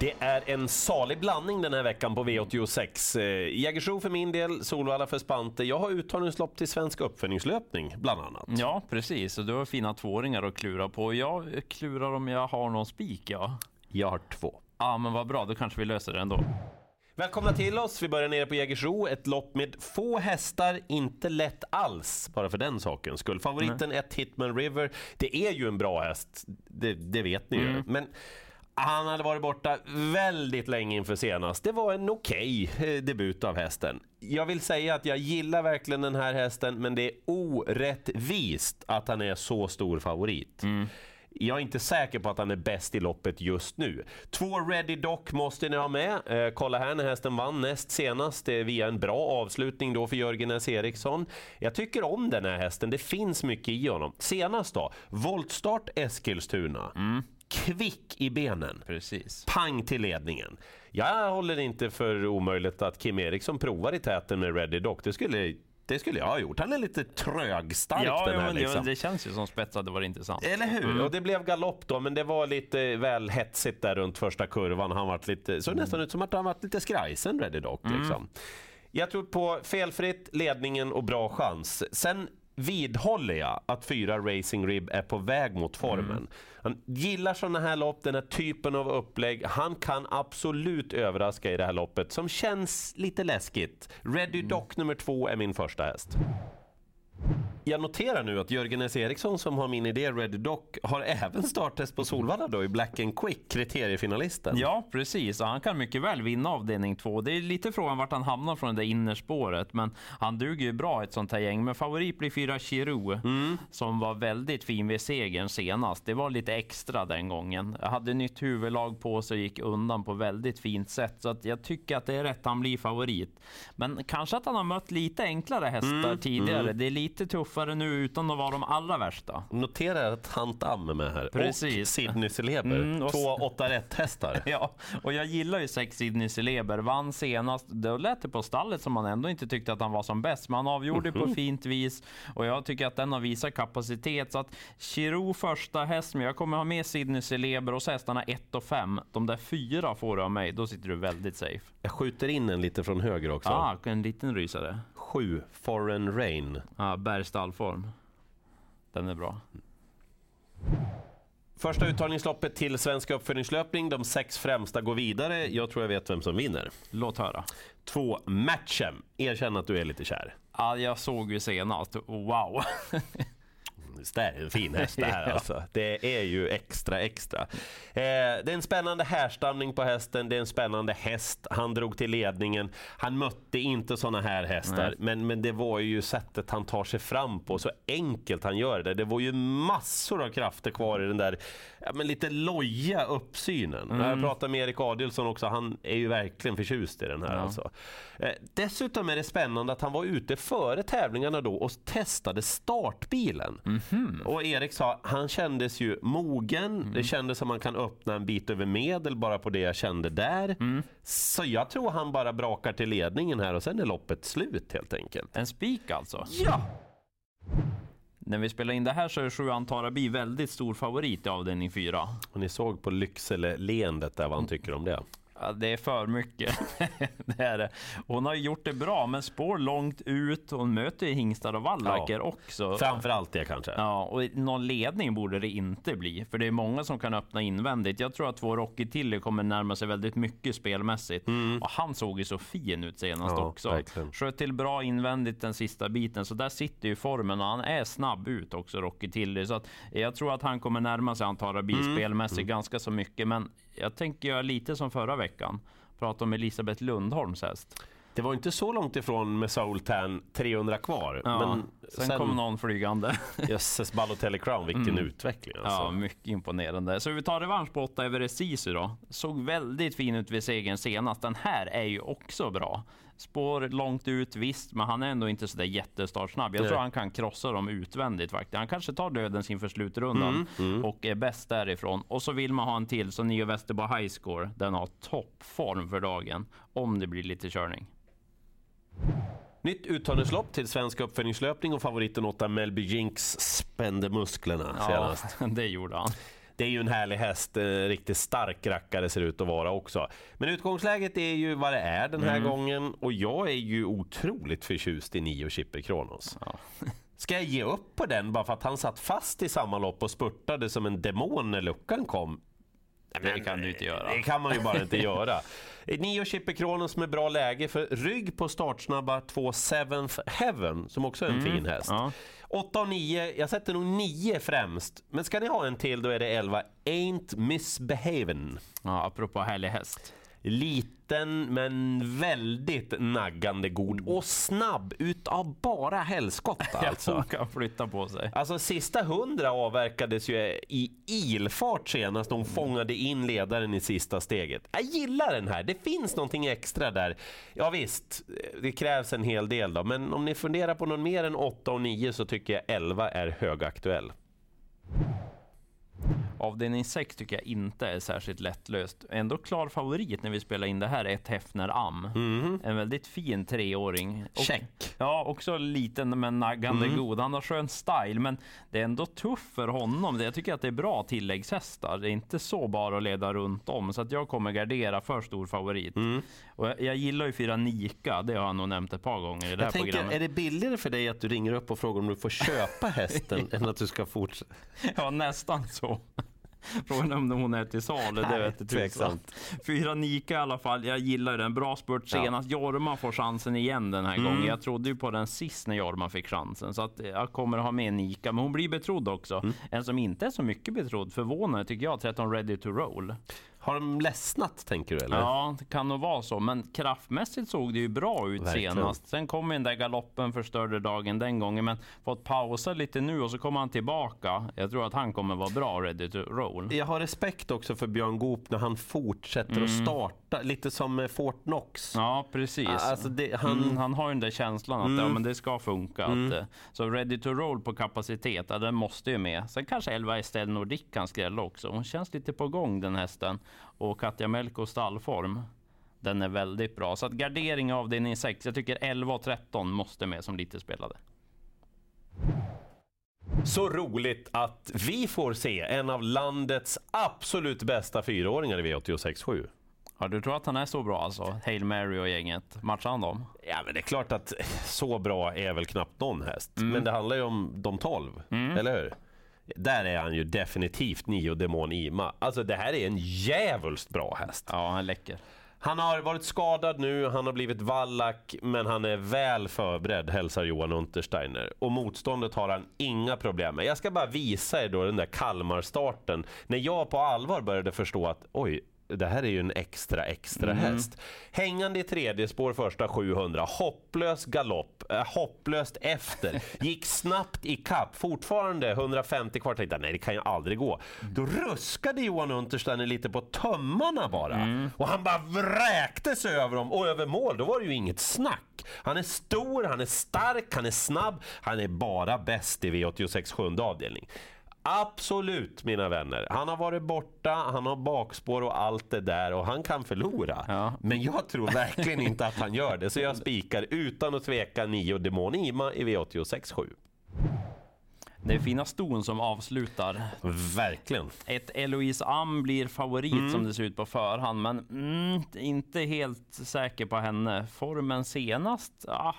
Det är en salig blandning den här veckan på V86. Eh, Jägersro för min del, Solvalla för Spante. Jag har uttagningslopp till Svensk uppföljningslöpning bland annat. Ja, precis. Och du har fina tvååringar att klura på. Jag klurar om jag har någon spik, ja. Jag har två. Ja, men vad bra. Då kanske vi löser det ändå. Välkomna till oss. Vi börjar nere på Jägersro. Ett lopp med få hästar, inte lätt alls, bara för den sakens skull. Favoriten är Hitman River. Det är ju en bra häst, det, det vet ni ju. Mm. Men han hade varit borta väldigt länge inför senast. Det var en okej eh, debut av hästen. Jag vill säga att jag gillar verkligen den här hästen, men det är orättvist att han är så stor favorit. Jag är inte säker på att han är bäst i loppet just nu. Två Ready Doc måste ni ha med. Eh, kolla här när hästen vann näst senast är via en bra avslutning då för Jörgen S. Eriksson. Jag tycker om den här hästen, det finns mycket i honom. Senast då, voltstart Eskilstuna. Kvick i benen. Precis. Pang till ledningen. Jag håller inte för omöjligt att Kim Eriksson provar i täten med Ready Doc. Det skulle, det skulle jag ha gjort. Han är lite trögstark Ja, den ja, här men liksom. det, känns ju som spets hade varit intressant. Eller hur? Och det blev galopp då, men det var lite väl hetsigt där runt första kurvan. Han var lite, såg nästan ut som att han varit lite skrajsen, Ready Doc. Liksom. Jag tror på felfritt, ledningen och bra chans. Sen vidhåller jag att fyra Racing Rib är på väg mot formen. Han gillar sådana här lopp, den här typen av upplägg. Han kan absolut överraska i det här loppet som känns lite läskigt. Ready Doc nummer två är min första häst. Jag noterar nu att Jörgen S. Eriksson som har min idé Ready Doc har även starttest på Solvalla då i Black and Quick, kriteriefinalisten. Ja, precis. Och han kan mycket väl vinna avdelning två. Det är lite frågan vart han hamnar från det där innerspåret, men han duger ju bra i ett sånt här gäng. Men favorit blir fyra Chirou, som var väldigt fin vid segern senast. Det var lite extra den gången. Jag hade nytt huvudlag på sig och gick undan på väldigt fint sätt, så att jag tycker att det är rätt han blir favorit. Men kanske att han har mött lite enklare hästar tidigare. Det är lite tuffare nu utan att vara de allra värsta. Noterar att Hunt Am är med här. Och Precis. Sidney Celeber. Mm, och- Två 8 rätt hästar. Ja, och jag gillar ju sex Sidney Celeber. Vann senast. Då lät det på stallet som man ändå inte tyckte att han var som bäst. Men han avgjorde på fint vis. Och jag tycker att den har visat kapacitet. Så att Chiro första häst, men jag kommer ha med Sidney Celeber och så hästarna 1 och 5. De där fyra får du av mig. Då sitter du väldigt safe. Jag skjuter in en lite från höger också. Ah, en liten rysare. Sju Foreign Rain. Ah, Bergstallform. Den är bra. Första uttagningsloppet till Svenska uppföljningslöpning. De sex främsta går vidare. Jag tror jag vet vem som vinner. Låt höra. Två Matchem. Erkänn att du är lite kär. Ah, jag såg ju senast. Wow. Det är en fin häst det här alltså. Det är ju extra extra. Eh, det är en spännande härstamning på hästen, det är en spännande häst. Han drog till ledningen. Han mötte inte såna här hästar, men, men det var ju sättet han tar sig fram på, så enkelt han gör det. Det var ju massor av krafter kvar i den där ja, men lite loja uppsynen. Mm. Jag pratade med Erik Adielsson också, han är ju verkligen förtjust i den här. Ja. Alltså. Eh, dessutom är det spännande att han var ute före tävlingarna då och testade startbilen. Mhm. Och Erik sa, han kändes ju mogen, Mm. det kändes som man kan öppna en bit över medel bara på det jag kände där. Mm. Så jag tror han bara brakar till ledningen här och sen är loppet slut helt enkelt. En spik alltså. Ja! När vi spelar in det här så är sjuan Tarabi väldigt stor favorit i avdelning 4. Och ni såg på Lycksele-leendet där vad han tycker om det. Ja, det är för mycket. det är det. Hon har gjort det bra, men spår långt ut. Hon möter ju hingstar och vallacker Ja. också. Framförallt det kanske. Ja, och någon ledning borde det inte bli, för det är många som kan öppna invändigt. Jag tror att vår Rocky Tilly kommer närma sig väldigt mycket spelmässigt. Och han såg ju så fin ut senast Mm. Ja, också. verkligen. Sköt till bra invändigt den sista biten, så där sitter ju formen och han är snabb ut också, Rocky Tilly. Så att jag tror att han kommer närma sig Antarabi Mm. spelmässigt ganska så mycket. Men jag tänker göra lite som förra veckan. Prata om Elisabeth Lundholms häst. Det var inte så långt ifrån med Soultan 300 kvar. Ja, men sen, kom någon flygande. Jösses, Balotelli Crown, vilken utveckling alltså. Ja, mycket imponerande. Så vi tar revansch på 8 Everest Sisu då. Såg väldigt fin ut vid segern senast. Den här är ju också bra. Spår långt ut, visst, men han är ändå inte sådär jättestartsnabb. Jag tror han kan krossa dem utvändigt faktiskt. Han kanske tar dödens inför slutrundan Mm, och är bäst därifrån. Och så vill man ha en till, så Nio Västerbo High Score, den har toppform för dagen. Om det blir lite körning. Nytt uttagningslopp till svensk uppföljningslöpning och favoriten 8 Melby Jinx spände musklerna senast. det gjorde han. Det är ju en härlig häst, en riktigt stark rackare ser ut att vara också. Men utgångsläget är ju vad det är den här gången och jag är ju otroligt förtjust i Nio Chipper Kronos. Ja. Ska jag ge upp på den bara för att han satt fast i samma lopp och spurtade som en demon när luckan kom? Det kan du inte göra. Det kan man ju bara inte göra. Nio Chipper Kronos med bra läge för rygg på startsnabba två Seventh Heaven som också är en fin häst. Ja. 8 och 9, jag sätter nog 9 främst. Men ska ni ha en till då är det 11 Ain't Misbehaven. Ja, apropå härlig häst. Liten men väldigt naggande god och snabb utav bara helskotta alltså. Hon kan flytta på sig. Alltså sista hundra avverkades ju i ilfart senast hon fångade in ledaren i sista steget. Jag gillar den här, det finns någonting extra där. Ja visst, det krävs en hel del då, men om ni funderar på någon mer än 8 och 9 så tycker jag 11 är högaktuell. Avdelning 6 tycker jag inte är särskilt lättlöst. Ändå klar favorit när vi spelar in det här är ett Hefner Am. En väldigt fin treåring. Och- Check. Ja, också liten men naggande god. Han har skön style, men det är ändå tufft för honom. Jag tycker att det är bra tilläggshästar. Det är inte så bara att leda runt om, så att jag kommer gardera för stor favorit. Och jag, jag gillar ju fyra Nika, det har jag nog nämnt ett par gånger i det här Jag tänker, programmet. är det billigare för dig att du ringer upp och frågar om du får köpa hästen än att du ska fortsätta? Ja, nästan så. Frågan är om hon är till salu, det Nej, vet tusan. Fyra Nika i alla fall. Jag gillar ju den. Bra spurt senast. Jorma får chansen igen den här gången. Jag trodde ju på den sist när Jorma fick chansen. Så att jag kommer att ha med Nika. Men hon blir betrodd också. En som inte är så mycket betrodd, förvånande tycker jag, 13 Ready to Roll. Har de ledsnat tänker du eller? Ja, det kan nog vara så. Men kraftmässigt såg det ju bra ut Verkligen. senast. Sen kom den där galoppen förstörde dagen den gången. Men fått pausa lite nu och så kommer han tillbaka. Jag tror att han kommer vara bra ready to roll. Jag har respekt också för Björn Goop när han fortsätter att starta, lite som med Fort Knox. Ja, precis. Alltså det, han, Mm, han har ju den där känslan att ja, men det ska funka. Att, eh, så ready to roll på kapacitet, ja, den måste ju med. Sen kanske 11 Estelle Nordic kan skrälla också. Hon känns lite på gång den hästen. Och Katja Melko stallform, den är väldigt bra. Så att gardering av avdelning 6, jag tycker 11 och 13 måste med som lite spelade. Så roligt att vi får se en av landets absolut bästa fyraåringar i V86.7. Ja, du tror att han är så bra alltså? Hail Mary och gänget. Matchar han dem? Ja, men det är klart att så bra är väl knappt någon häst. Men det handlar ju om de 12, eller hur? Där är han ju definitivt Nio Demon Ima. Alltså det här är en djävulskt bra häst. Ja, han läcker. Han har varit skadad nu, han har blivit vallack, men han är väl förberedd, hälsar Johan Untersteiner. Och motståndet har han inga problem med. Jag ska bara visa er då den där Kalmar-starten. När jag på allvar började förstå att oj, det här är ju en extra extra häst. Hängande i tredje spår första 700, hopplös galopp, eh, hopplöst efter, gick snabbt i kapp. fortfarande 150 kvar. Tänkte nej det kan ju aldrig gå. Då ruskade Johan Untersteiner lite på tömmarna bara och han bara vräkte sig över dem och över mål. Då var det ju inget snack. Han är stor, han är stark, han är snabb, han är bara bäst i V86 sjunde avdelning. Absolut mina vänner. Han har varit borta, han har bakspår och allt det där och han kan förlora. Ja. Men jag tror verkligen inte att han gör det. Så jag spikar utan att tveka Nio Demon Ima i V86 7. Det är fina ston som avslutar. Verkligen. Ett Eloise Am blir favorit som det ser ut på förhand, men mm, inte helt säker på henne. Formen senast, ah, Ja,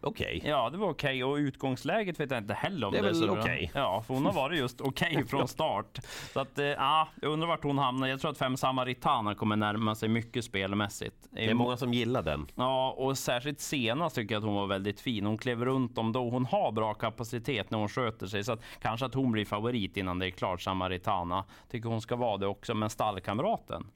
okej. ja det var okej och utgångsläget vet jag inte heller om Det är det, väl okej. Ja, för hon har varit just okej från start. Så att, eh, ja, jag undrar vart hon hamnar. Jag tror att Fem Samaritana kommer närma sig mycket spelmässigt. Det är många som gillar den. Ja, och särskilt senast tycker jag att hon var väldigt fin. Hon klev runt dem då. Hon har bra kapacitet när hon sköter sig, så att kanske att hon blir favorit innan det är klart. Samaritana tycker hon ska vara det också, men stallkamraten.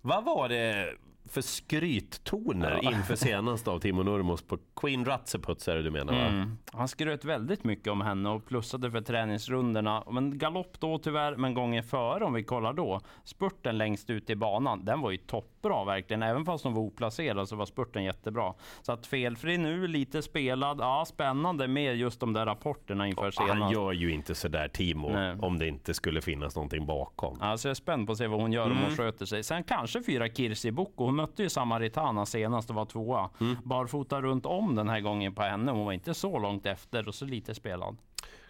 Vad var det för skryttoner inför senaste av Timo Nurmos på Queen Ratseputs är det du menar va? Mm. Han skröt väldigt mycket om henne och plussade för träningsrundorna. Men galopp då tyvärr, men gången före om vi kollar då. Spurten längst ut i banan, den var ju toppbra verkligen. Även fast hon var oplacerad så var spurten jättebra. Så att felfri nu, lite spelad. Ja, spännande med just de där rapporterna inför senast. Han gör ju inte sådär Timo Nej. om det inte skulle finnas någonting bakom. Alltså jag är spänd på att se vad hon gör om hon sköter sig. Sen kanske fyra Kirsi Boko. Hon mötte ju Samaritana senast och var tvåa. Barfota runt om den här gången på henne. Hon var inte så långt efter och så lite spelad.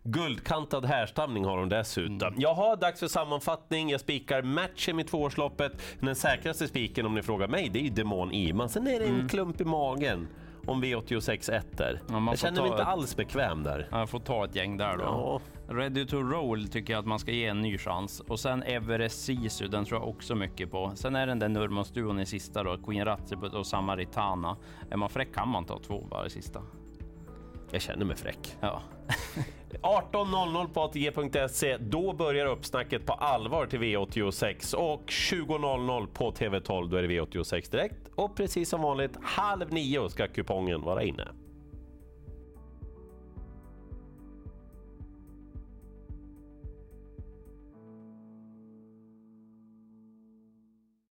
Guldkantad härstamning har de dessutom. Jaha, dags för sammanfattning. Jag spikar matchen i tvåårsloppet. Den säkraste spiken om ni frågar mig, det är ju Demon Ima. Sen är det en klump i magen om V86 ettor. Ja, jag känner mig ta inte alls bekväm där. Jag får ta ett gäng där då. Ja. Ready to roll tycker jag att man ska ge en ny chans. Och sen Everest Sisu, den tror jag också mycket på. Sen är den där Nurmos-duon i sista då, Queen Ratsibut och Samaritana. Är man fräck kan man ta två bara i sista. Jag känner mig fräck. Ja. 18.00 på ATG.se. Då börjar uppsnacket på allvar till V86 och 20.00 på TV12 då är det V86 direkt. Och precis som vanligt halv nio ska kupongen vara inne.